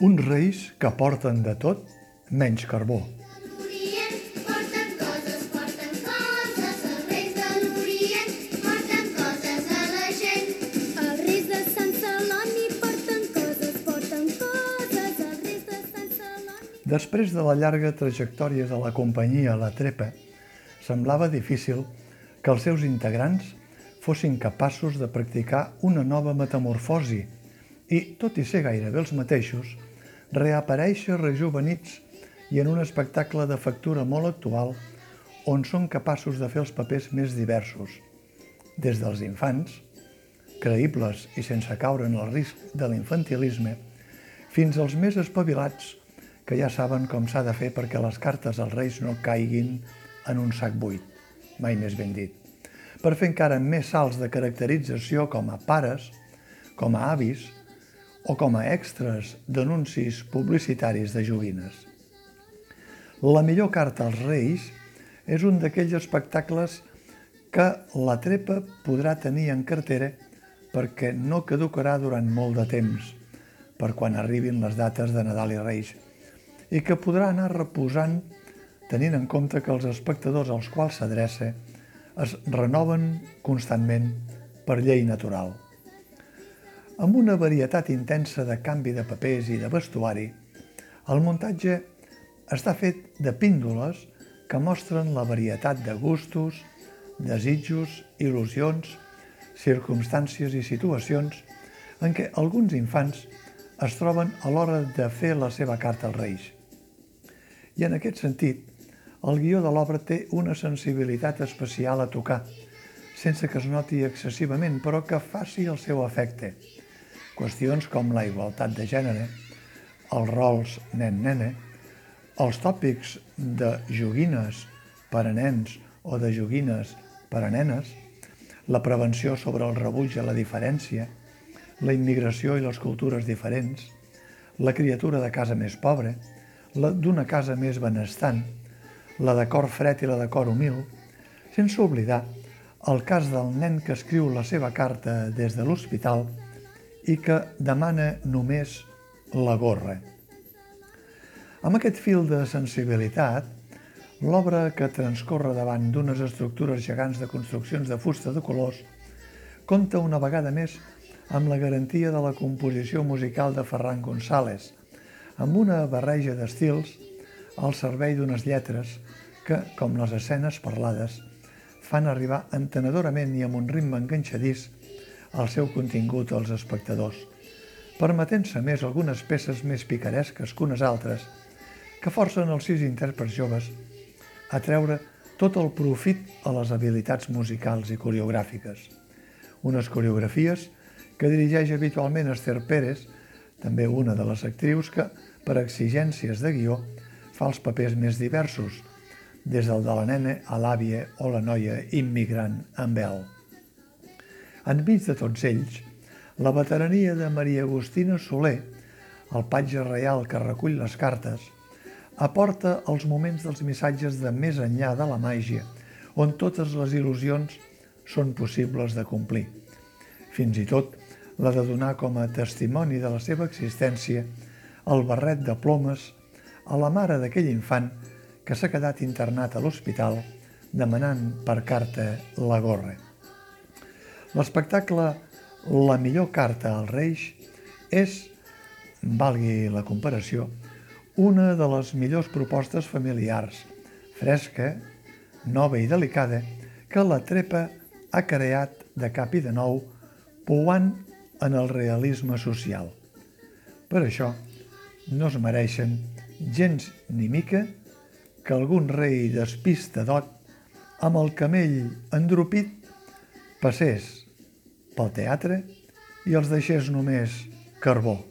Uns reis que porten de tot menys carbó. Després de la llarga trajectòria de la companyia La Trepa, semblava difícil que els seus integrants fossin capaços de practicar una nova metamorfosi i, tot i ser gairebé els mateixos, reaparèixer rejuvenits i en un espectacle de factura molt actual on són capaços de fer els papers més diversos, des dels infants, creïbles i sense caure en el risc de l'infantilisme, fins als més espavilats que ja saben com s'ha de fer perquè les cartes als reis no caiguin en un sac buit, mai més ben dit, per fer encara més salts de caracterització com a pares, com a avis o com a extras d'anuncis publicitaris de joguines. La millor carta als Reis és un d'aquells espectacles que la trepa podrà tenir en cartera perquè no caducarà durant molt de temps, per quan arribin les dates de Nadal i Reis, i que podrà anar reposant tenint en compte que els espectadors als quals s'adreça es renoven constantment per llei natural. Amb una varietat intensa de canvi de papers i de vestuari, el muntatge està fet de píndoles que mostren la varietat de gustos, desitjos, il·lusions, circumstàncies i situacions en què alguns infants es troben a l'hora de fer la seva carta als Reis. I en aquest sentit, el guió de l'obra té una sensibilitat especial a tocar, sense que es noti excessivament, però que faci el seu efecte. Qüestions com la igualtat de gènere, els rols nen-nene, els tòpics de joguines per a nens o de joguines per a nenes, la prevenció sobre el rebuig a la diferència, la immigració i les cultures diferents, la criatura de casa més pobra, la d'una casa més benestant, la de cor fred i la de cor humil, sense oblidar el cas del nen que escriu la seva carta des de l'hospital i que demana només la gorra. Amb aquest fil de sensibilitat, l'obra que transcorre davant d'unes estructures gegants de construccions de fusta de colors compta una vegada més amb la garantia de la composició musical de Ferran González, amb una barreja d'estils al servei d'unes lletres que, com les escenes parlades, fan arribar entenedorament i amb un ritme enganxadís el seu contingut als espectadors, permetent-se més algunes peces més picaresques que unes altres, que forcen els sis intèrprets joves a treure tot el profit a les habilitats musicals i coreogràfiques. Unes coreografies que dirigeix habitualment Esther Pérez, també una de les actrius que, per exigències de guió, fa els papers més diversos, des del de la nena a l'àvia o la noia immigrant amb ell. Enmig de tots ells, la veterania de Maria Agustina Soler, el patge reial que recull les cartes, aporta els moments dels missatges de més enllà de la màgia, on totes les il·lusions són possibles de complir. Fins i tot la de donar com a testimoni de la seva existència el barret de plomes a la mare d'aquell infant que s'ha quedat internat a l'hospital demanant per carta la gorra. L'espectacle La millor carta als Reis és, valgui la comparació, una de les millors propostes familiars, fresca, nova i delicada, que la trepa ha creat de cap i de nou, pouant en el realisme social. Per això, no es mereixen gens ni mica que algun rei despistadot amb el camell endropit passés pel teatre i els deixés només carbó.